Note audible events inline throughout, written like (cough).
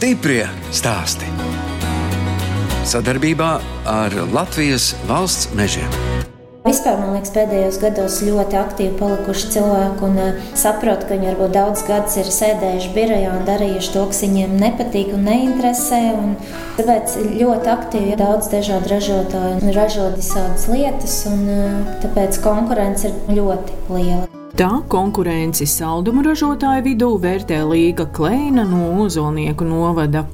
Stiprie stāsti. Sadarbībā ar Latvijas valsts mežiem. Vispār, man liekas, pēdējos gados ļoti aktīvi palikuši cilvēki un uh, saprot, ka viņi varbūt daudz gadus ir sēdējuši birojā un darījuši to, kas viņiem nepatīk un neinteresē. Un tāpēc ļoti aktīvi ir daudz dažādu ražotāju un ražo visādas lietas, un uh, tāpēc konkurence ir ļoti liela. Tā konkurenci saldumu ražotāju vidū vērtē Līga Kleina no Ozolnieku novada.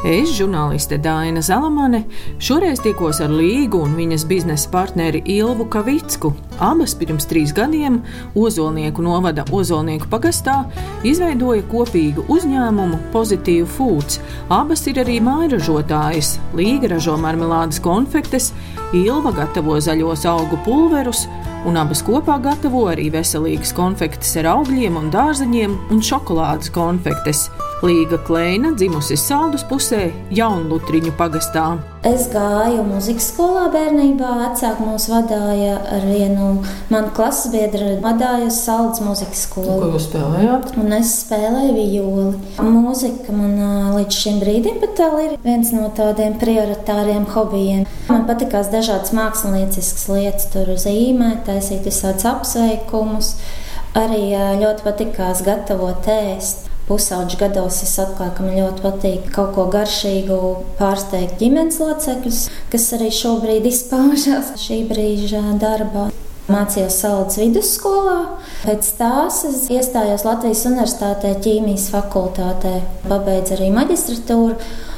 Es, žurnāliste Dāna Zalamane, šoreiz tikos ar Līgu un viņas biznesa partneri Ilvu Kavicku. Abas pirms trīs gadiem Ozolnieku novada Ozolnieku pagastā izveidoja kopīgu uzņēmumu Pozitīvu Foods. Abas ir arī mājražotājas. Līga ražo marmelādes konfektes, Ilva gatavo zaļos augu pulverus un abas kopā gatavo arī veselīgas konfektes ar augļiem un dārzeņiem un šokolādes konfektes. Līga Kleina dzimusi saldus pusē, Jaunlutriņu pagastā. Es gāju muzikas skolā bērnībā. Vecāki mūs vadīja ar vienu manu klases biedru, vadīja uz Saldus muzikas skolu. Ko jūs spēlējāt? Un es spēlēju violi. Mūzika man līdz šim brīdim pat ir viens no tādiem prioritāriem hobijiem. Man patīkās dažādas mākslinieciskas lietas, tur zīmēt, taisīt visādus apsveikumus. Arī ļoti patīkās gatavot ēst pusauģu gados es atklāju, ka man ļoti patīk kaut ko garšīgu pārsteigt ģimenes locekļus, kas arī šobrīd izpaužas šī brīža darbā. Mācījos Saudas vidusskolā, pēc tās es iestājos Latvijas Universitātē ķīmijas fakultātē, pabeidzu arī maģistratūru,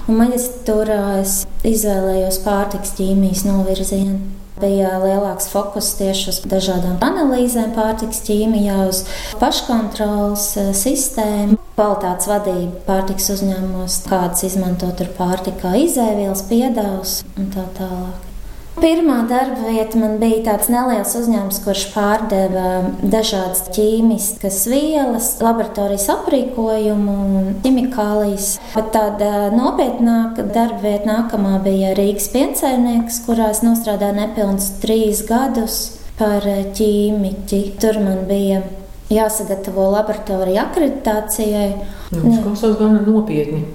un maģistratūrā es izvēlējos pārtiks ķīmijas novirzienu bija lielāks fokus tieši uz dažādām analīzēm, pārtiks ķīmijā, uz paškontrolas eh, sistēmu, kvalitātes vadību pārtiks uzņēmumos, kādas izmantot ar pārtikā izēvielas, piedāvus un tā tālāk. Pirmā darba vieta man bija tāds neliels uzņēmums, kurš pārdeva dažādas ķīmiskas vielas, laboratorijas aprīkojumu un ķimikālijas. Bet tāda nopietnāka darba vieta nākamā bija Rīgas piensaimnieks, kurā es nostrādāju nepilnus trīs gadus par ķīmiķi. Tur man bija jāsagatavo laboratorija akreditācijai. Nu, tas klausās gan nopietni.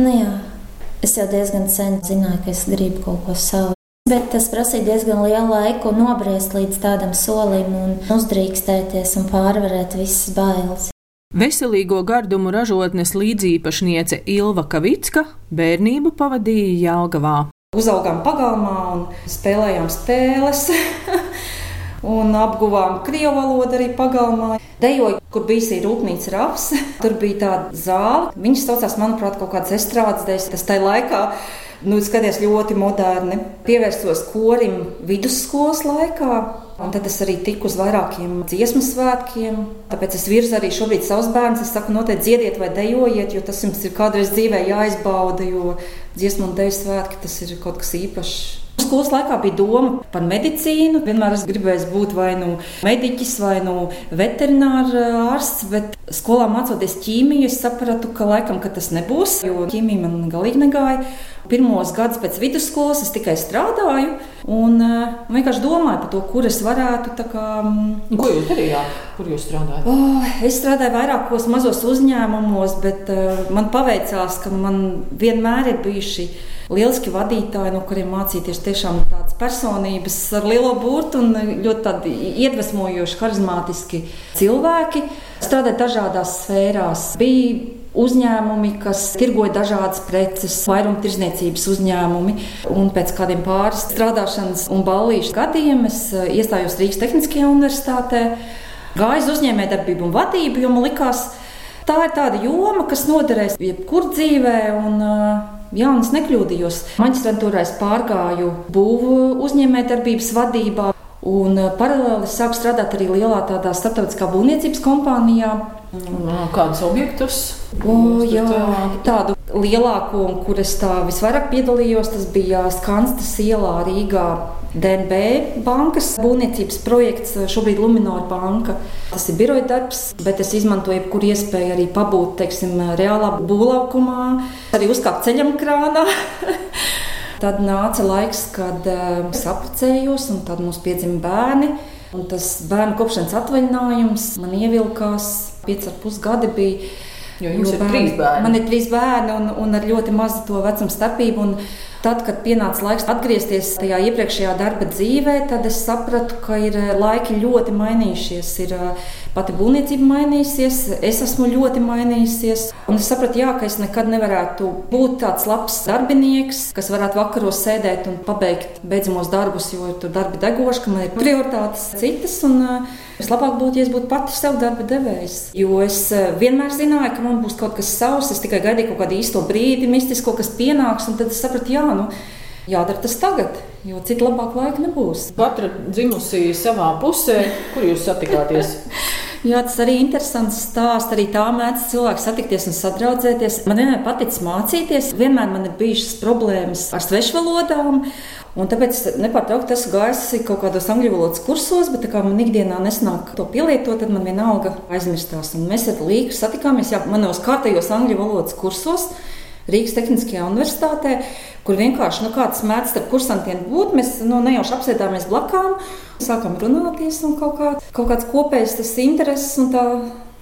Nu, jā. Es jau diezgan sen zināju, ka es gribu kaut ko savu. Bet tas prasīja diezgan lielu laiku nobriest līdz tādam solim un uzdrīkstēties un pārvarēt visas bailes. Veselīgo gardumu ražotnes līdzīpašniece Ilva Kavicka bērnību pavadīja Jālgavā. Uzaugām pagalmā un spēlējām spēles. (laughs) un apguvām krievu valodu arī pagalmā. Dejoju, kur bija rūpnīca raps, tur bija tāda zāle. Viņas saucās, manuprāt, kaut kādas estrādes dēļ. Tas tajā laikā nu, skaties ļoti moderni. Pievērstos korim vidusskolas laikā. Un tad es arī tiku uz vairākiem dziesmu svētkiem. Tāpēc es virzu arī šobrīd savus bērnus. Es saku, noteikti dziediet vai dejojiet, jo tas jums ir kādreiz dzīvē jāizbauda. Jo dziesmu un deju svētki tas ir kaut kas īpašs. Skolas laikā bija doma par medicīnu. Vienmēr es gribēju būt vai nu mediķis, vai nu veterinārs ārsts, bet skolā mācoties ķīmiju, es sapratu, ka laikam ka tas nebūs, jo ķīmija man galīgi negāja. Pirmos gadus pēc vidusskolas es tikai strādāju un uh, vienkārši domāju par to, kur es varētu. Kā, um, Ko jūs darījāt? Kur jūs strādājat? Oh, es strādāju vairākos mazos uzņēmumos, bet uh, man paveicās, ka man vienmēr ir bijuši lieliski vadītāji, no kuriem mācīties tiešām tādas personības ar lielo burtu un ļoti iedvesmojoši, harizmātiski cilvēki. Strādāt dažādās sfērās. Bija uzņēmumi, kas tirgoja dažādas preces, vairumtirdzniecības uzņēmumi. Un pēc kādiem pāris strādāšanas un ballīšu gadiem es eh, iestājos Rīgas Tehniskajā universitātē, gāju uz uzņēmējdarbību un vadību, jo man likās, tā ir tāda joma, kas noderēs jebkur dzīvē. Un, uh, Jā, un es nekļūdījos. Maģistrantūrā es pārgāju būvu uzņēmējdarbības vadībā, un paralēli sāku strādāt arī lielā tādā starptautiskā būvniecības kompānijā. Kādus objektus? O, jā, tādu lielāko, kur es tā visvairāk piedalījos, tas bija Skanstas ielā Rīgā. DNB bankas būvniecības projekts, šobrīd Lunčija banka. Tas ir biroja darbs, bet es izmantoju jebkuru iespēju arī pabūt teiksim, reālā būvlaukumā, arī uzkāpt ceļam krānā. (laughs) tad nāca laiks, kad es apprecējos, un tad mums piedzima bērni. Un tas bērnu kopšanas atvaļinājums man ievilkās, pieci ar pus gadi bija. Jo jums jo ir bērni, trīs bērni. Man ir trīs bērni un, un ar ļoti mazu to vecumu starpību. Tad, kad pienāca laiks atgriezties tajā iepriekšējā darba dzīvē, tad es sapratu, ka ir eh, laiki ļoti mainījušies. Ir eh, pati būvniecība mainījusies, es esmu ļoti mainījusies. Un es sapratu, jā, ka es nekad nevarētu būt tāds labs darbinieks, kas varētu vakaros sēdēt un pabeigt beidzamos darbus, jo tur darbi degoši, ka man ir prioritātes citas. Un, uh, Vislabāk būtu, ja es būtu pati sev darba devējs. Jo es eh, vienmēr zināju, ka man būs kaut kas savs. Es tikai gaidīju kaut kādu īsto brīdi, mistisko, kas pienāks. Tad es sapratu, jā, nu, jādara tas tagad, jo citu labāk laika nebūs. Katra dzimusi savā pusē, kur jūs satikāties? (laughs) Jā, tas arī ir interesants stāsts. Arī tā mēdz cilvēki satikties un sadraudzēties. Man vienmēr paticis mācīties. Vienmēr man ir bijušas problēmas ar svešvalodām. Un tāpēc nepārtraukti esmu gājis kaut kādos angļu valodas kursos, bet kā man ikdienā nesnāk to pielietot, tad man vienalga aizmirstās. Un mēs ar Līgu satikāmies jau manos kārtējos angļu valodas kursos. Rīgas Tehniskajā universitātē, kur vienkārši nu, kāds mēdz starp kursantiem būt. Mēs nu, nejauši apsēdāmies blakām, sākām runāties un kaut, kā, kaut kāds kopējs tas intereses un tā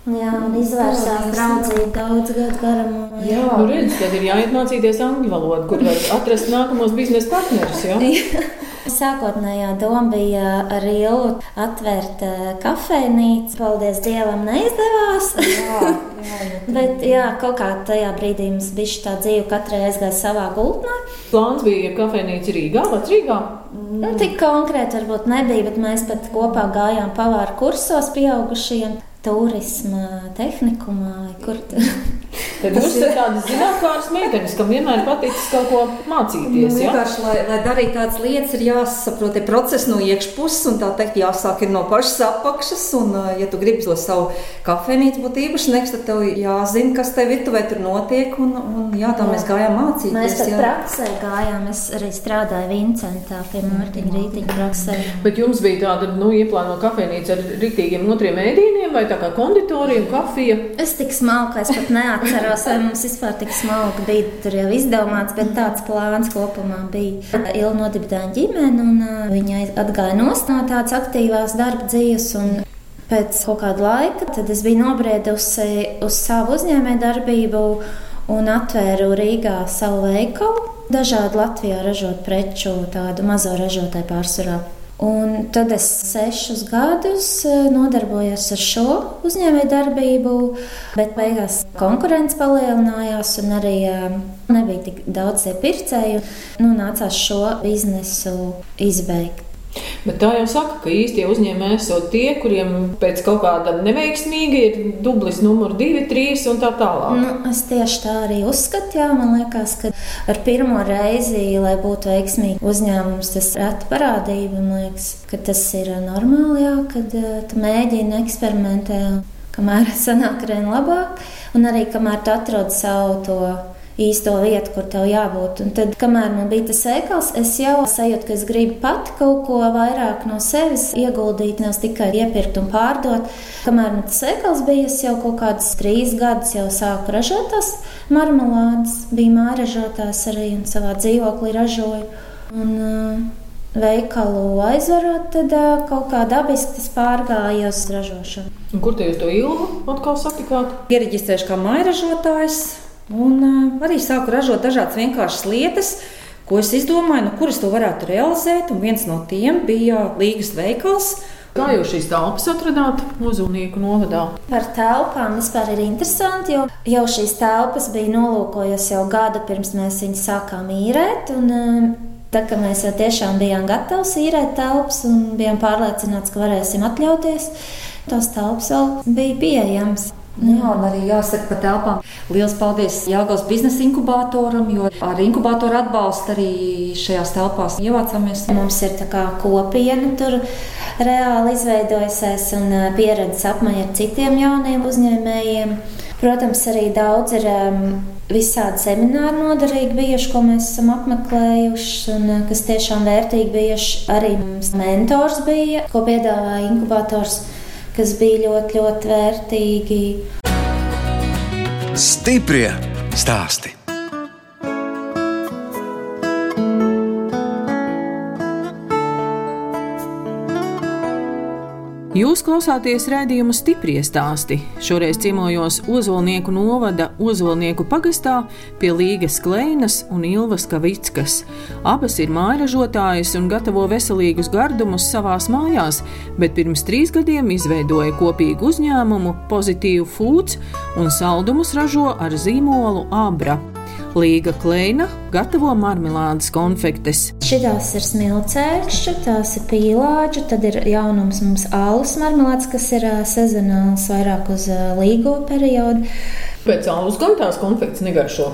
Jā, un izvērsās draudzība daudz gadu garumā. Jā, jā. Nu, redz, tad ir jāiet mācīties angļu valodu, kur var atrast nākamos biznesa partnerus. (laughs) (laughs) Sākotnējā doma bija ar Ilu atvērt uh, kafejnīcu. Paldies Dievam, neizdevās. Jā, (laughs) jā, Bet jā, kaut kā tajā brīdī mums bija tā dzīve, katrai aizgāja savā gultnē. Plāns bija kafejnīca Rīgā, Vecrīgā. Mm. Nu, tik konkrēti varbūt nebija, bet mēs pat kopā gājām pavāru kursos pieaugušiem turisma tehnikumā, kur tur (laughs) Tad jūs esat tādas zinātnīs meitenes, kam vienmēr paticis kaut ko mācīties. Nu, ja? Lai, lai darītu tādas lietas, ir jāsaprot process no iekšpuses, un tā teikt, jāsāk no pašas apakšas. Un, ja tu gribi to savu kafejnīcu būt īpašnieks, tad tev jāzina, kas tev virtuvē tur notiek. Un, un, jā, tā jā. mēs gājām mācīties. Mēs tam praksē gājām. Es arī strādāju Vincentā pie Mārtiņa Rītiņa praksē. Bet jums bija tāda, nu, ieplāno kafejnīca ar rītīgiem otriem ēdīniem vai tā kā konditorija un kafija? Es tik smalku, es pat neatceros neatceros, vai mums vispār tik smalki bija tur jau izdomāts, bet tāds plāns kopumā bija. Ilga nodibināja ģimeni, un viņa atgāja no tādas aktīvās darba dzīves. Pēc kaut kāda laika es biju nobriedusi uz savu uzņēmēju darbību un atvēru Rīgā savu veikalu. Dažādi Latvijā ražot preču, tādu mazo ražotāju pārsvarā. Un tad es sešus gadus eh, nodarbojos ar šo uzņēmējdarbību, bet beigās konkurence palielinājās un arī eh, nebija tik daudz tie pircēju. Nu, nācās šo biznesu izbeigt. Bet tā jau saka, ka īstie uzņēmēji esot tie, kuriem pēc kaut kāda neveiksmīga ir dublis numur 2, 3 un tā tālāk. Nu, es tieši tā arī uzskatu. Jā, man liekas, ka ar pirmo reizi, lai būtu veiksmīgi uzņēmums, tas reta parādība. Man liekas, ka tas ir normāli, jā, kad uh, tu mēģini eksperimentēt, kamēr (laughs) sanāk vien labāk, un arī kamēr tu atrod savu to īsto vietu, kur tev jābūt. Un tad, kamēr man bija tas veikals, es jau sajūtu, ka es gribu pat kaut ko vairāk no sevis ieguldīt, nevis tikai iepirkt un pārdot. Kamēr man tas veikals bija, es jau kaut kādus trīs gadus jau sāku ražot tās marmelādes, bija māražotājs arī un savā dzīvoklī ražoju. Un, uh, veikalu aizvarot, tad uh, kaut kā dabiski tas pārgāja uz ražošanu. Un kur te jūs to ilgu atkal satikāt? Iereģistrējuši kā mairažotājs, Un uh, arī sāku ražot dažādas vienkāršas lietas, ko es izdomāju, no kuras to varētu realizēt. Un viens no tiem bija Līgas veikals. Kā jūs šīs telpas atradāt Ozolnieku novadā? Par telpām vispār ir interesanti, jo jau šīs telpas bija nolūkojas jau gadu pirms mēs viņus sākām īrēt. Un, Tā kā mēs jau tiešām bijām gatavi īrēt telpas un bijām pārliecināti, ka varēsim atļauties, tās telpas vēl bija pieejamas. Nu jā, un arī jāsaka par telpām. Lielas paldies Jāgaus biznesa inkubatoram, jo ar inkubatoru atbalstu arī šajās telpās ievācāmies. Mums ir tā kā kopiena tur reāli izveidojusies un pieredzes apmaiņa ar citiem jauniem uzņēmējiem. Protams, arī daudz ir um, visādi semināri noderīgi bijuši, ko mēs esam apmeklējuši, un kas tiešām vērtīgi bijuši. Arī mums mentors bija, ko piedāvāja inkubators kas bija ļoti, ļoti vērtīgi. Stiprie stāsti! Jūs klausāties raidījuma stipri stāstī. Šoreiz ciemojos Ozolnieku novada Ozolnieku pagastā pie Līgas Kleinas un Ilvas Kavickas. Abas ir mājražotājas un gatavo veselīgus gardumus savās mājās, bet pirms trīs gadiem izveidoja kopīgu uzņēmumu Pozitīvu Foods un saldumus ražo ar zīmolu Abra. Līga Kleina gatavo marmelādes konfektes. Šitās ir smilcēkšķi, tās ir pīlāģi, tad ir jaunums mums alus marmelādes, kas ir sezonāls vairāk uz līgo periodu. Pēc alus gan tās konfektes negaršo.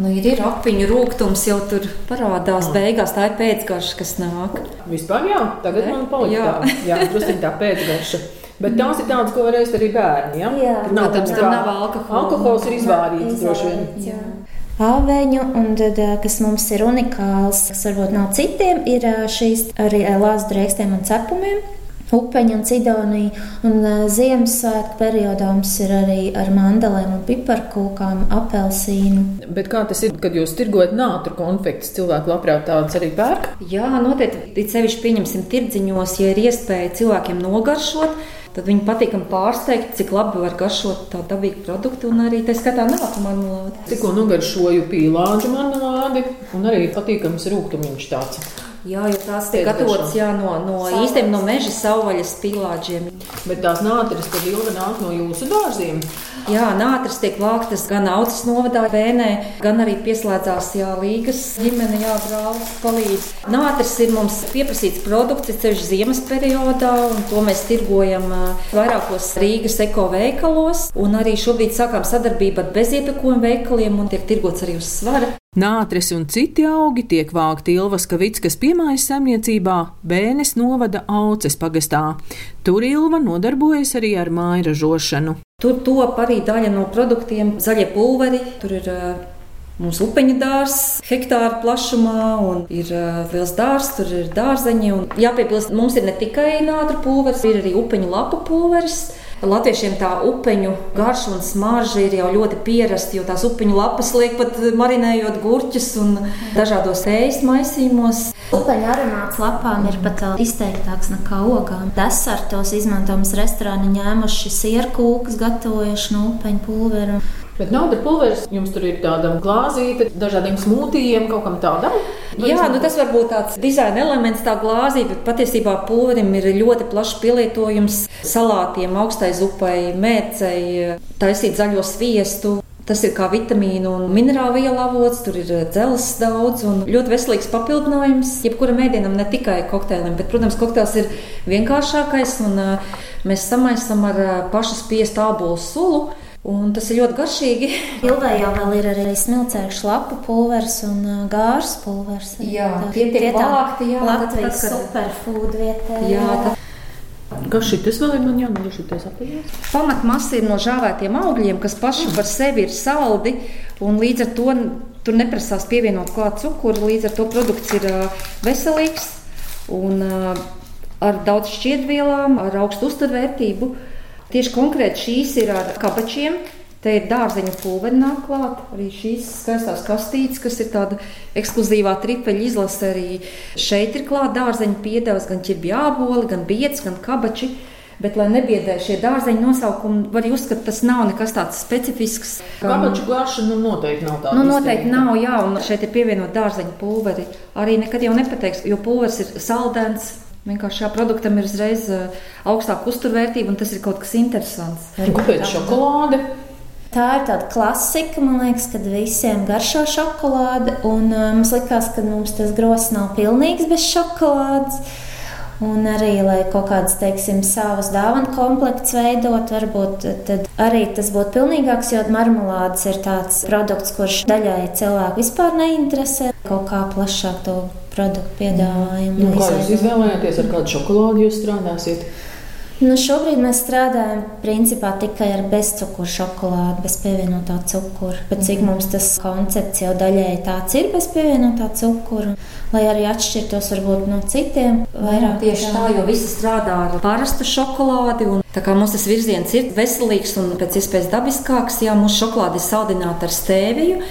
Nu, ir, ir apiņu rūkums, jau tur parādās. Mm. Beigās tā ir pēcgarša, kas nāk. Vispār jā, tagad ne? man palika jā. tā, jā, drusciņ tā pēcgarša. Bet tās ir tādas, ko varēs arī bērni. Ja? Jā, protams, tam nav alkohola. Alkohols ir izvārīts droši vien. Jā āveņu, un tad, kas mums ir unikāls, kas varbūt nav citiem, ir šīs arī lāzas drēkstiem un cepumiem. Upeņa un cidonija, un Ziemassvētku periodā mums ir arī ar mandelēm un piparkūkām, apelsīnu. Bet kā tas ir, kad jūs tirgojat nātru konfektes, cilvēki labprāt tādas arī pērk? Jā, noteikti, it sevišķi pieņemsim tirdziņos, ja ir iespēja cilvēkiem nogaršot tad viņi patīkami pārsteigti, cik labi var garšot tādu dabīgu produktu un arī tā skatā nāku marmelādi. Tikko nogaršoju pīlāģu marmelādi un arī patīkams rūktumiņš tāds. Jā, jo tās tiek gatavotas no, no īstiem no meža savvaļas pīlāģiem. Bet tās nātris tad ilgi nāk no jūsu dārziem. Jā, nātris tiek vāktas gan audzes novadā, vēnē, gan arī pieslēdzās jā, līgas ģimene, jā, brālis palīdz. Nātris ir mums pieprasīts produkts, ceļš ziemas periodā, un to mēs tirgojam vairākos Rīgas eko veikalos, un arī šobrīd sākām sadarbību ar beziepakojumu veikaliem un tiek tirgots arī uz svara. Nātris un citi augi tiek vākti Ilvas Kavickas piemājas saimniecībā Bēnes novada Auces pagastā. Tur Ilva nodarbojas arī ar mājražošanu. Tur top arī daļa no produktiem - zaļie pulveri, tur ir uh, Mums upeņu dārsts, hektāra plašumā, un ir uh, liels dārsts, tur ir dārzeņi. Jāpiebilst, mums ir ne tikai nātra pulveris, ir arī upeņu lapu pulveris. Latviešiem tā upeņu garša un smarža ir jau ļoti pierasta, jo tās upeņu lapas liek pat marinējot gurķus un dažādos ēst maisījumos. Upeņu aromāts lapām ir pat izteiktāks nekā ogām. Desertos izmantojams restorāni ņēmuši sierkūkus, gatavojuši no upeņu pulveru. Bet nauda pulveris jums tur ir tāda glāzīte, dažādiem smūtijiem, kaut kam tādam. Jā, nu tas var būt tāds dizaina elements, tā glāzīte, bet patiesībā pulverim ir ļoti plašs pielietojums salātiem, augstai zupai, mērcei, taisīt zaļo sviestu. Tas ir kā vitamīnu un minerālu vielu avots, tur ir dzelzs daudz un ļoti veselīgs papildinājums. Jebkuram ēdienam, ne tikai kokteilim, bet, protams, kokteils ir vienkāršākais un mēs samaisam ar pašu spiestu ābolu sulu. Un tas ir ļoti garšīgi. (laughs) Ilvē jau vēl ir arī smilcēkšu lapu pulvers un gārs pulvers. Jā, tie tiek vākti, jā. Latvijas superfood vietē. Jā, tā. Kas šis vēl ir man jānošķirties apgabalā? Pamatmasa ir no žāvētiem augļiem, kas paši par sevi ir saldi, un līdz ar to tur neprasās pievienot klāt cukuru. Līdz ar to produkts ir veselīgs un ar daudz šķiedvielām, ar augstu uzturvērtību. Tieši konkrēti šīs ir ar kabačiem. Te ir dārzeņu pulveri nāk klāt, arī šīs skaistās kastītes, kas ir tāda ekskluzīvā tripeļa izlase. Arī šeit ir klāt dārzeņu piedevs, gan ķirbja āboli, gan biets, gan kabači. Bet, lai nebiedē šie dārzeņu nosaukumi, var uzskatīt, tas nav nekas tāds specifisks. Kabaču glāšana nu, noteikti nav tāda. Nu, noteikti izteikta. nav, jā, un šeit ir pievienot dārzeņu pulveri. Arī nekad jau nepateiks, jo pulveris ir saldens, Vienkārši šā produktam ir uzreiz eh, augstāka uzturvērtība, un tas ir kaut kas interesants. Kāpēc šokolāde? Tā ir tāda klasika, man liekas, kad visiem garšo šokolāde. Un, uh, mums likās, ka mums tas grozs nav pilnīgs bez šokolādes. Un arī, lai kaut kādas, teiksim, savas dāvana komplekts veidot, varbūt tad arī tas būtu pilnīgāks, jo marmelādes ir tāds produkts, kurš daļai cilvēku vispār neinteresē. Kaut kā plašāk to produktu piedāvājumu. Nu, kā jūs izvēlējāties, ar kādu šokolādi jūs strādāsiet? Nu, šobrīd mēs strādājam principā tikai ar bezcukuru šokolādi, bez pievienotā cukura. Bet cik mums tas koncepts jau daļēji tāds ir bez pievienotā cukura, lai arī atšķirtos varbūt no citiem. Vairāk tieši tā, jo visi strādā ar parastu šokolādi. Un Tā kā mums tas virziens ir veselīgs un pēc iespējas dabiskāks, jā, mūsu šokolāde ir saldināta ar stēviju.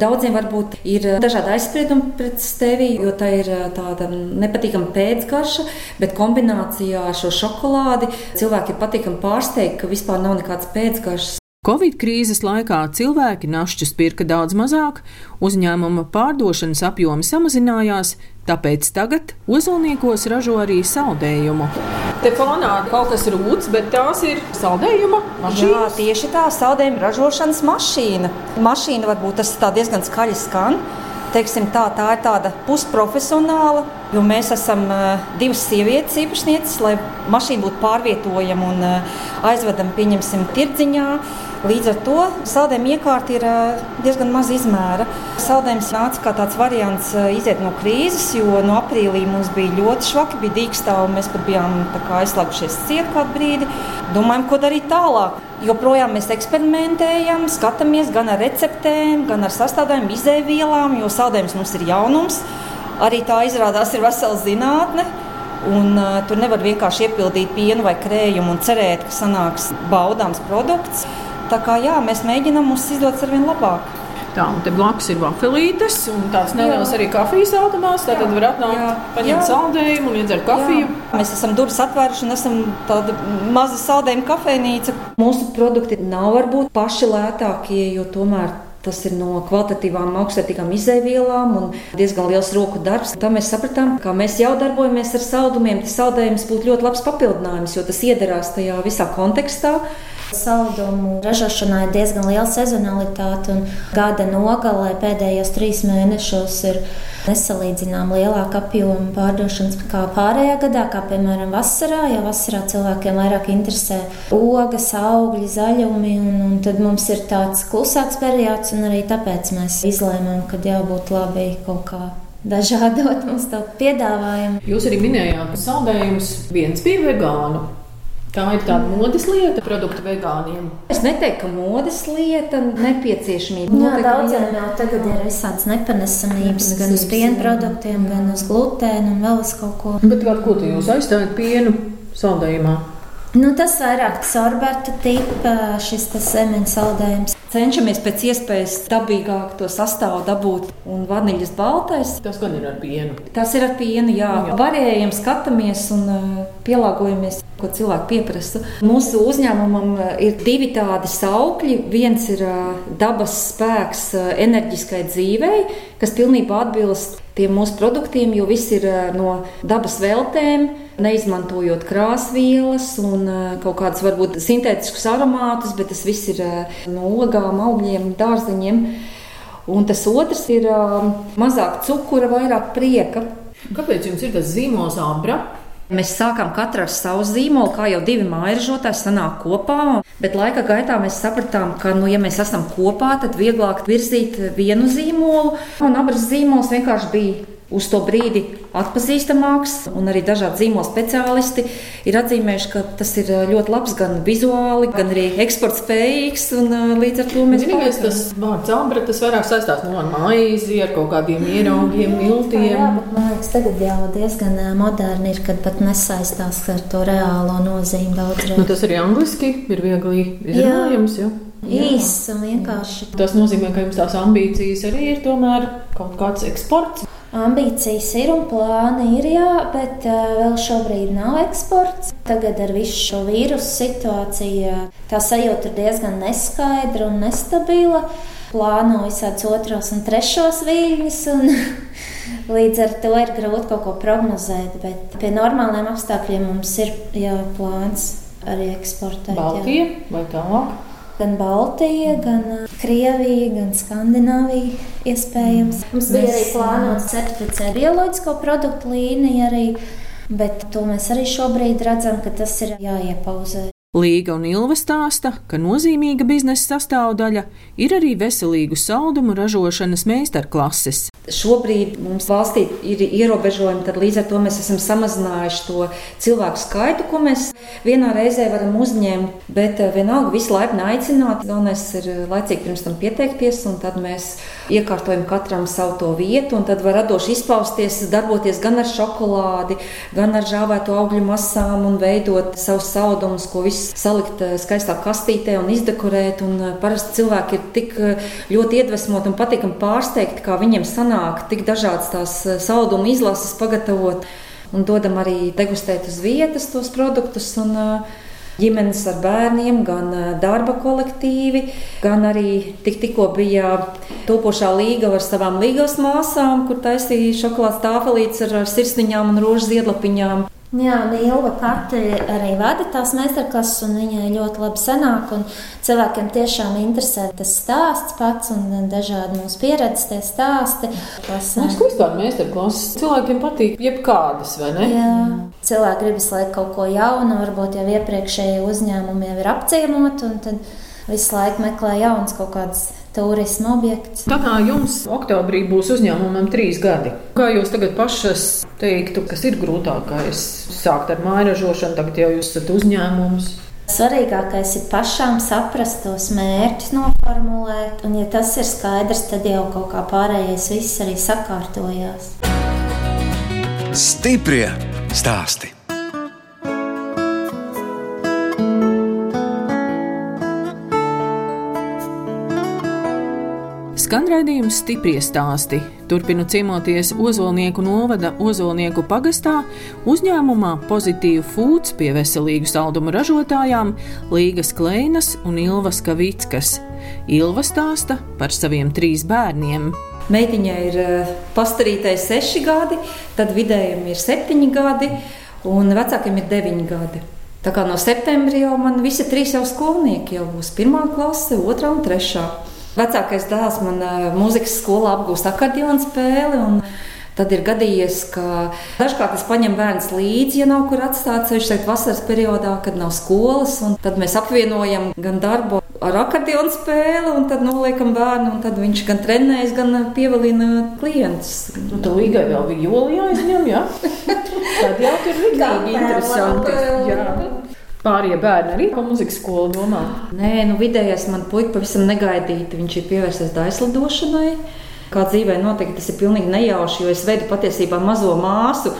Daudziem varbūt ir dažādi aizspriedumi pret stēviju, jo tā ir tāda nepatīkama pēcgarša, bet kombinācijā ar šo šokolādi cilvēki ir patīkami pārsteigti, ka vispār nav nekāds pēcgaršas. Covid krīzes laikā cilvēki našķus pirka daudz mazāk, uzņēmuma pārdošanas apjomi samazinājās, tāpēc tagad ozolniekos ražo arī saldējumu. Te fonā kaut kas rūts, bet tās ir saldējuma mašīnas. Jā, tieši tā, saldējuma ražošanas mašīna. Mašīna varbūt tas diezgan skaļi skan. Teiksim, tā, tā ir tāda pusprofesionāla, jo mēs esam divas sievietes īpašnieces, lai mašīna būtu pārvietojama un aizvedama, pieņemsim, tirdziņā. Līdz ar to saldējuma iekārta ir diezgan maza izmēra. Saldējums nāca kā tāds variants iziet no krīzes, jo no aprīlī mums bija ļoti švaki, bija dīkstāvi, mēs pat bijām aizslēgušies ciet kādu brīdi. Domājam, ko darīt tālāk. Joprojām mēs eksperimentējam, skatāmies gan ar receptēm, gan ar sastāvdaļām, izēvielām, jo saldējums mums ir jaunums. Arī tā izrādās ir vesela zinātne. Un, uh, tur nevar vienkārši iepildīt pienu vai krējumu un cerēt, ka sanāks baudāms produkts. Tā kā jā, mēs mēģinām mums izdodas ar vien labāk. Tā, un te blakus ir vafelītes, un tāds neliels arī kafijas automāts. Tā tad var atnākt, paņemt saldējumu un iedzert kafiju. Jā. Mēs esam durvis atvēruši un esam tāda maza saldējuma kafejnīca. Mūsu produkti nav varbūt paši lētākie, jo tomēr Tas ir no kvalitatīvām, augstvērtīgām izēvielām un diezgan liels roku darbs. Tā mēs sapratām, ka mēs jau darbojamies ar saldumiem. Tas saldējums būtu ļoti labs papildinājums, jo tas iederās tajā visā kontekstā. Saldumu ražošanā ir diezgan liela sezonalitāte, un gada nogalē pēdējos trīs mēnešos ir nesalīdzinām lielāka apjoma pārdošanas kā pārējā gadā, kā piemēram vasarā. Jo vasarā cilvēkiem vairāk interesē ogas, augļi, zaļumi, un, un tad mums ir tāds klusāks periods, un arī tāpēc mēs izlēmām, ka jābūt labi kaut kā dažādot (laughs) mums to piedāvājumu. Jūs arī minējāt, ka saldējums viens bija vegānu. Tā ir tāda modes lieta, produktu vegāniem. Es neteiktu, ka modes lieta nepieciešamība. Jā, daudziem jau tagad ir visādas nepanesamības, gan uz piena produktiem, gan uz glutēnu un vēl uz kaut ko. Bet kā, ko tu jūs aizstājat pienu saldējumā? Nu, tas vairāk sorberta tipa, šis zemeņu saldējums. Cenšamies pēc iespējas dabīgāk to sastāvu dabūt. Un vaniļas baltais. Tas gan ir ar pienu. Tas ir ar pienu, jā. jā. Varējam, skatāmies un uh, pielāgojamies, ko cilvēki pieprasa. Mūsu uzņēmumam uh, ir divi tādi saukļi. Viens ir uh, dabas spēks enerģiskai dzīvei, kas pilnībā atbilst tiem mūsu produktiem, jo viss ir no dabas veltēm neizmantojot krāsvielas un kaut kādus varbūt sintētiskus aromātus, bet tas viss ir no ogām, augļiem, dārzeņiem. Un tas otrs ir mazāk cukura, vairāk prieka. Kāpēc jums ir tas zīmols abra? Mēs sākām katru ar savu zīmolu, kā jau divi mājražotāji sanāk kopā. Bet laika gaitā mēs sapratām, ka, nu, ja mēs esam kopā, tad vieglāk virzīt vienu zīmolu. Un abas zīmols vienkārši bija uz to brīdi atpazīstamāks, un arī dažādi zīmola speciālisti ir atzīmējuši, ka tas ir ļoti labs gan vizuāli, gan arī eksporta spējīgs. Līdz ar to mēs domājam, ka tas vārds ambra tas vairāk saistās no nu, maizi, ar kaut kādiem ieraugiem, miltiem. Jā, bet man liekas, tagad jau diezgan moderni ir, kad pat nesaistās ar to reālo nozīmi daudzreiz. Nu, tas arī angliski ir viegli izrunājams. Jā. Īss un vienkārši. Tas nozīmē, ka jums tās ambīcijas arī ir tomēr kaut kāds eksports. Ambīcijas ir un plāni ir, jā, bet vēl šobrīd nav eksports. Tagad ar visu šo vīrusu situāciju tā sajūta ir diezgan neskaidra un nestabila. Plāno visādus otros un trešos viļņus, un (laughs) līdz ar to ir grūti kaut ko prognozēt. Bet pie normāliem apstākļiem mums ir jā, plāns arī eksportēt. Baltija jā. vai tālāk? Gan Baltija, gan Krievija, gan Skandināvija. Iespējams. Mums bija mēs... arī plānots certificēt bioloģisko produktu līniju, arī, bet to mēs arī šobrīd redzam, ka tas ir jāiepauzē. Līga un Ilva stāsta, ka nozīmīga biznesa sastāvdaļa ir arī veselīgu saldumu ražošanas meistarklases. Šobrīd mums valstī ir ierobežojumi, tad līdz ar to mēs esam samazinājuši to cilvēku skaitu, ko mēs vienā reizē varam uzņemt. Bet eh, vienalga visu laipni aicināt. Galvenais ir eh, laicīgi pirms tam pieteikties, un tad mēs iekārtojam katram savu to vietu, un tad var radoši izpausties, darboties gan ar šokolādi, gan ar žāvēto augļu masām un veidot savus saldumus, ko visu salikt eh, skaistā kastītē un izdekorēt. Un parasti cilvēki ir tik ļoti iedvesmoti un patīkami pārsteigti, kā viņiem sanāk tik dažādas tās eh, saldumu izlases pagatavot un dodam arī degustēt uz vietas tos produktus. Un, eh, ģimenes ar bērniem, gan eh, darba kolektīvi, gan arī tik, tikko bija topošā līga ar savām līgas māsām, kur taisīja šokolādes tāfelītes ar, ar sirsniņām un rožu ziedlapiņām. Jā, Ilga pati arī vada tās meistarklases, un viņai ļoti labi sanāk. Cilvēkiem tiešām interesē tas stāsts pats un dažādi mūsu pieredzes tie stāsti. Tas ir vispār meistarklases. Cilvēkiem patīk jebkādas, vai ne? Jā. Cilvēki gribas, lai kaut ko jaunu, varbūt jau iepriekšējie uzņēmumi jau ir apciemoti, visu laiku meklē jaunas kaut kādas turisma objekts. Tā kā jums oktobrī būs uzņēmumam trīs gadi, kā jūs tagad pašas teiktu, kas ir grūtākais? Sākt ar māju ražošanu, tagad jau jūs esat uzņēmums. Svarīgākais ir pašām saprast tos mērķus, noformulēt, un, ja tas ir skaidrs, tad jau kaut kā pārējais viss arī sakārtojās. Stiprie stāstī! Skan raidījums stipri stāsti. Turpinu ciemoties Ozolnieku novada Ozolnieku pagastā uzņēmumā Pozitīvu Foods pie veselīgu saldumu ražotājām Līgas Kleinas un Ilvas Kavickas. Ilva stāsta par saviem trīs bērniem. Meitiņai ir eh, pastarītais seši gadi, tad vidējam ir septiņi gadi un vecākiem ir deviņi gadi. Tā kā no septembra jau man visi trīs jau skolnieki jau būs pirmā klase, otrā un trešā. Vecākais dēls man mūzikas skolā apgūst akordionu spēli. Tad ir gadījies, ka dažkārt es paņemu bērnu līdzi, ja nav kur atstāt ceļš, šeit vasaras periodā, kad nav skolas. Tad mēs apvienojam gan darbu ar akordionu spēli, un tad noliekam bērnu, un tad viņš gan trenējas, gan pievilina klientus. Nu, tā līgai vēl bija joli jāizņem, jā? (laughs) Tad jau tur ir ļoti interesanti. Jā. Pārējie bērni arī par muzikas skolu domā. Nē, nu vidējais man puika pavisam negaidīti. Viņš ir pievērsies daislidošanai. Kā dzīvē notiek, tas ir pilnīgi nejauši, jo es veidu patiesībā mazo māsu,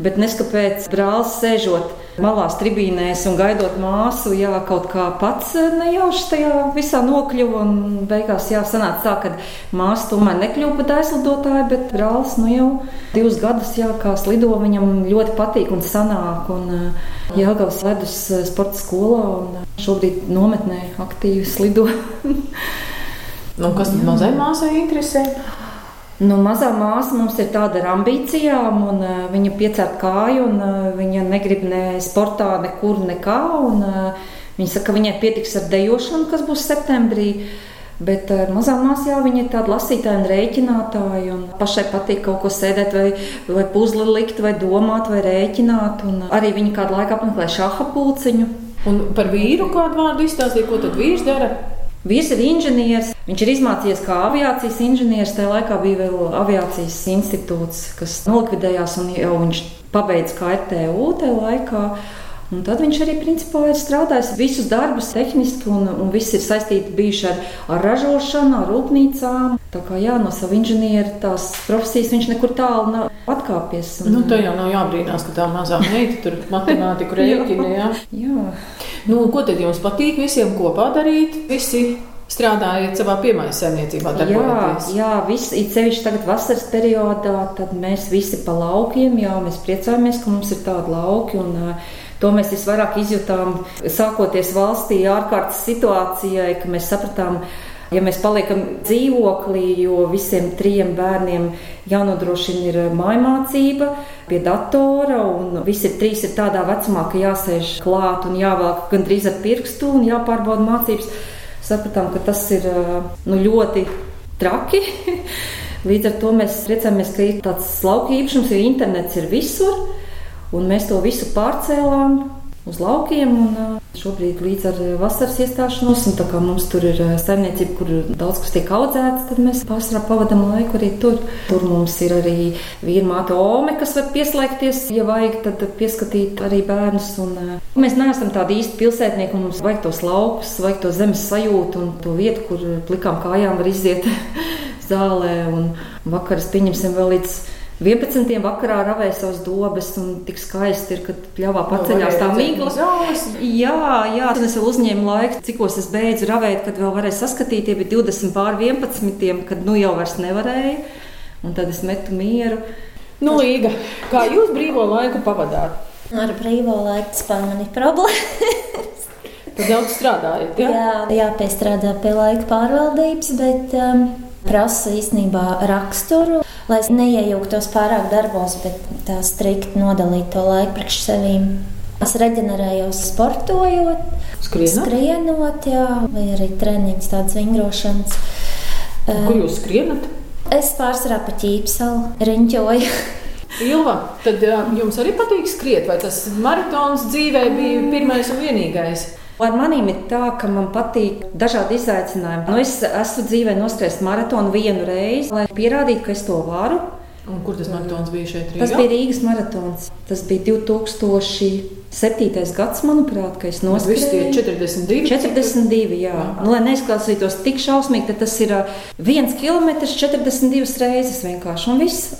bet neskapēc brālis sēžot malā tribīnēs un gaidot māsu, jā, kaut kā pats nejauši tajā visā nokļuva. Un beigās jā, sanāca tā, ka māsa tomēr nekļuva par aizlidotāju, bet brālis nu jau divus gadus, jā, kā slido, viņam ļoti patīk un sanāk. Un, Jāgauts ledus sporta skolā un šobrīd nometnē aktīvi slido. (laughs) nu, kas tad mazai māsai interesē? Nu, mazā māsa mums ir tāda ar ambīcijām, un uh, viņa piecer kāju, un uh, viņa negrib ne sportā, nekur nekā. Un, uh, viņa saka, ka viņai pietiks ar dejošanu, kas būs septembrī. Bet uh, mazā māsā jau viņa ir tāda lasītāja un rēķinātāja. Un pašai patīk kaut ko sēdēt, vai, vai puzli likt, vai domāt, vai rēķināt. Un arī viņa kādu laiku apmeklē šāda pulciņu. Un par vīru kādu vārdu izstāstīja, ko tad vīrs dara? Vīrs ir inženieris. Viņš ir izmācījies kā aviācijas inženieris. Tajā laikā bija vēl aviācijas institūts, kas nolikvidējās, un jau viņš pabeidza KTU tajā laikā. Un tad viņš arī principā ir strādājis visus darbus tehniski, un, un viss ir saistīts bijuši ar, ar ražošanu, ar rūpnīcām. Tā kā jā, no sava inženiera tās profesijas viņš nekur tālu nav atkāpies. Un, nu, tā jau nav jābrīnās, ka tā mazā meita tur matemātiku (laughs) rēķina. Jā. jā. Nu, ko tad jums patīk visiem kopā darīt? Visi strādājot savā piemājas saimniecībā. Jā, jā viss ir sevišķi tagad vasaras periodā, tad mēs visi pa laukiem, jā, mēs priecājamies, ka mums ir tādi lauki. Un, To mēs visvairāk izjutām, sākoties valstī ārkārtas situācijai, ka mēs sapratām, Ja mēs paliekam dzīvoklī, jo visiem trim bērniem jānodrošina ir mājmācība pie datora, un visi trīs ir tādā vecumā, ka jāsēž klāt un jāvelk gandrīz ar pirkstu un jāpārbauda mācības, sapratām, ka tas ir nu, ļoti traki. (laughs) Līdz ar to mēs priecājamies, ka ir tāds lauka īpašums, jo internets ir visur, un mēs to visu pārcēlām uz laukiem. Un, šobrīd līdz ar vasaras iestāšanos, un tā kā mums tur ir saimniecība, kur daudz kas tiek audzēts, tad mēs pārsvarā pavadām laiku arī tur. Tur mums ir arī viena māte Ome, kas var pieslēgties, ja vajag, tad pieskatīt arī bērnus. Un, mēs neesam tādi īsti pilsētnieki, un mums vajag tos laukus, vajag to zemes sajūtu un to vietu, kur plikām kājām var iziet (laughs) zālē. Un vakaras pieņemsim vēl līdz 11. vakarā ravēja savas dobes, un tik skaisti ir, kad pļāvā paceļās tā migla. Jā, jā, tad es vēl uzņēmu laiku, cikos es beidzu ravēt, kad vēl varēju saskatīt, tie bija 20 pār 11, kad nu jau vairs nevarēja, un tad es metu mieru. Nu, Līga, kā jūs brīvo laiku pavadāt? Ar brīvo laiku spēl man ir problēmas. Tad daudz strādājat, ja? Jā, jāpiestrādā pie laika pārvaldības, bet um, prasa īstenībā raksturu lai es neiejauktos pārāk darbos, bet tā strikti nodalīt to laiku priekš sevīm. Es reģenerējos sportojot, skrienot, skrienot jā, vai arī treniņus, tādas vingrošanas. Kur jūs skrienat? Es pārsvarā pa ķīpsalu riņķoju. (laughs) Ilva, tad jums arī patīk skriet, vai tas maratons dzīvē bija pirmais un vienīgais? Ar maniem ir tā, ka man patīk dažādi izaicinājumi. Nu, es esmu dzīvē noskrējis maratonu vienu reizi, lai pierādītu, ka es to varu. Un kur tas maratons bija šeit? Rīgā? Tas bija Rīgas maratons. Tas bija 2007. gads, manuprāt, kad es noskrēju. Tas bija 42. 42, jā. jā. Nu, lai neizklausītos tik šausmīgi, tad tas ir viens kilometrs 42 reizes vienkārši un viss.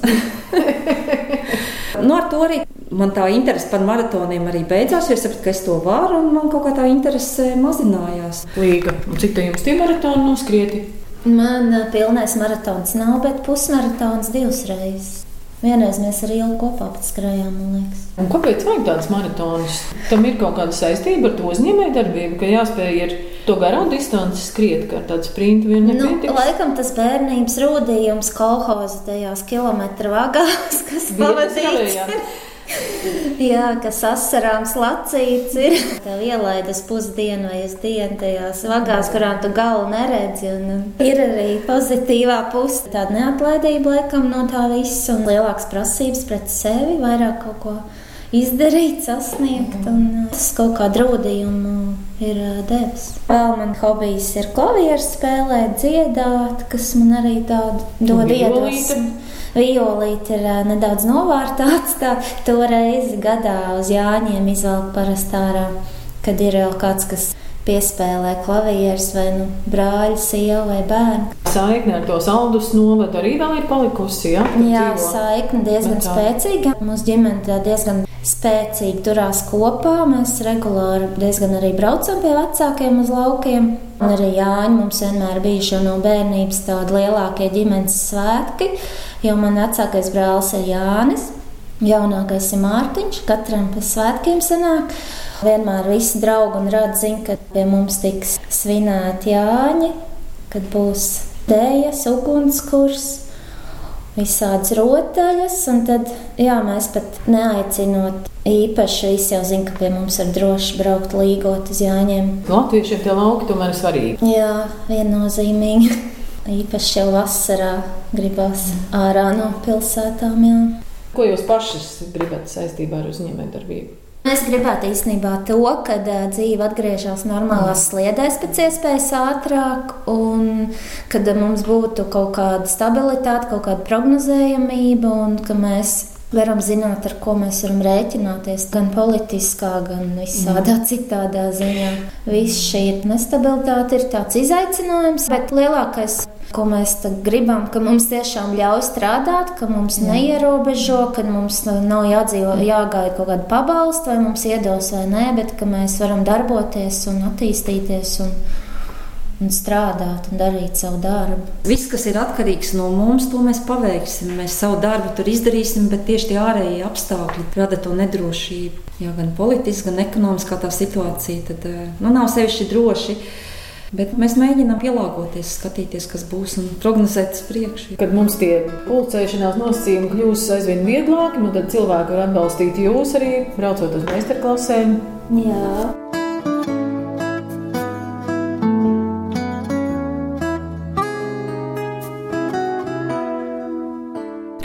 (laughs) nu, ar to arī man tā interese par maratoniem arī beidzās. Es sapratu, ka es to varu, un man kaut kā tā interese mazinājās. Līga. Cik tā jums tie maratoni noskrieti? Man pilnais maratons nav, bet pusmaratons divas reizes. Vienreiz mēs ar Ielu kopā skrējām, man liekas. Un kāpēc vajag tādas maratonus? Tam ir kaut kāda saistība ar to uzņēmējdarbību, ka jāspēj ir to garā distanci skriet, kā tāds sprints vien nu, laikam tas bērnības rūdījums kolhoza tajās kilometru vagās, kas pavadīts. Jā, kas asarāms lacīts ir. Tev ielaidas pusdienu vai uz dienu tajās vagās, kurām tu galu neredzi. Un ir arī pozitīvā puse. Tāda neatlaidība laikam no tā visa un lielākas prasības pret sevi, vairāk kaut ko izdarīt, sasniegt. Un tas kaut kā drūdījumu ir devis. Vēl man hobijs ir klavieres spēlēt, dziedāt, kas man arī tādu dod iedvesmu violīte ir nedaudz novārtā atstāt. To reizi gadā uz Jāņiem izvelk parastārā, kad ir vēl kāds, kas piespēlē klavierus vai nu, brāļa, sieva vai bērnu. Saikne ar to saldus novadu arī vēl ir palikusi. Ja? Jā, dzīvo. saikne diezgan Vecā. spēcīga. Mūsu ģimene diezgan spēcīgi turās kopā. Mēs regulāri diezgan arī braucam pie vecākiem uz laukiem. Un arī Jāņa mums vienmēr bija no bērnības tādi lielākie ģimenes svētki jo man vecākais brālis ir Jānis. Jaunākais ir Mārtiņš, katram pēc svētkiem sanāk. Vienmēr visi draugi un radi zina, ka pie mums tiks svinēti Jāņi, kad būs dēļas, ugunskurs, visādas rotaļas. Tad jā, mēs pat neaicinot īpaši, visi jau zina, ka pie mums ir droši braukt līgot uz Jāņiem. Latviešiem tie lauki tomēr ir svarīgi. Jā, viennozīmīgi. (laughs) Īpaši jau vasarā gribās ārā no pilsētām. Jā. Ko jūs pašas gribat saistībā ar uzņēmējdarbību? Es gribētu īstenībā to, ka dzīve atgriežas normālās sliedēs pēc iespējas ātrāk, un kad mums būtu kaut kāda stabilitāte, kaut kāda prognozējamība, un ka mēs varam zināt, ar ko mēs varam rēķināties, gan politiskā, gan visādā citādā ziņā. Viss šī nestabilitāte ir tāds izaicinājums, bet lielākais ko mēs gribam, ka mums tiešām ļauj strādāt, ka mums Jā. neierobežo, ka mums nav jādzīvo, jāgaida kaut kāda pabalsta, vai mums iedos vai nē, bet ka mēs varam darboties un attīstīties. Un, un strādāt un darīt savu darbu. Viss, kas ir atkarīgs no mums, to mēs paveiksim. Mēs savu darbu tur izdarīsim, bet tieši tie ārējie apstākļi rada to nedrošību. Jā, gan politiski, gan ekonomiski tā situācija tad, eh, nu, nav sevišķi droši. Bet mēs mēģinām pielāgoties, skatīties, kas būs un prognozēt uz priekšu. Kad mums tie pulcēšanās nosacījumi kļūs aizvien vieglāki, nu tad cilvēki var atbalstīt jūs arī braucot uz meistarklasēm. Jā.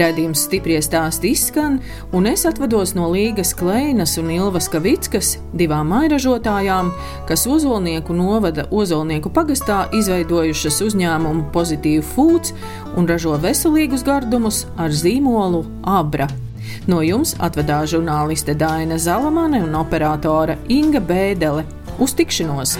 Redzījums stipri stāsti izskan, un es atvados no Līgas Kleinas un Ilvas Kavickas, divām mairažotājām, kas Ozolnieku novada Ozolnieku pagastā izveidojušas uzņēmumu Pozitīvu Foods un ražo veselīgus gardumus ar zīmolu Abra. No jums atvedās žurnāliste Dāna Zalamane un operātore Inga Bēdele. Uz tikšanos!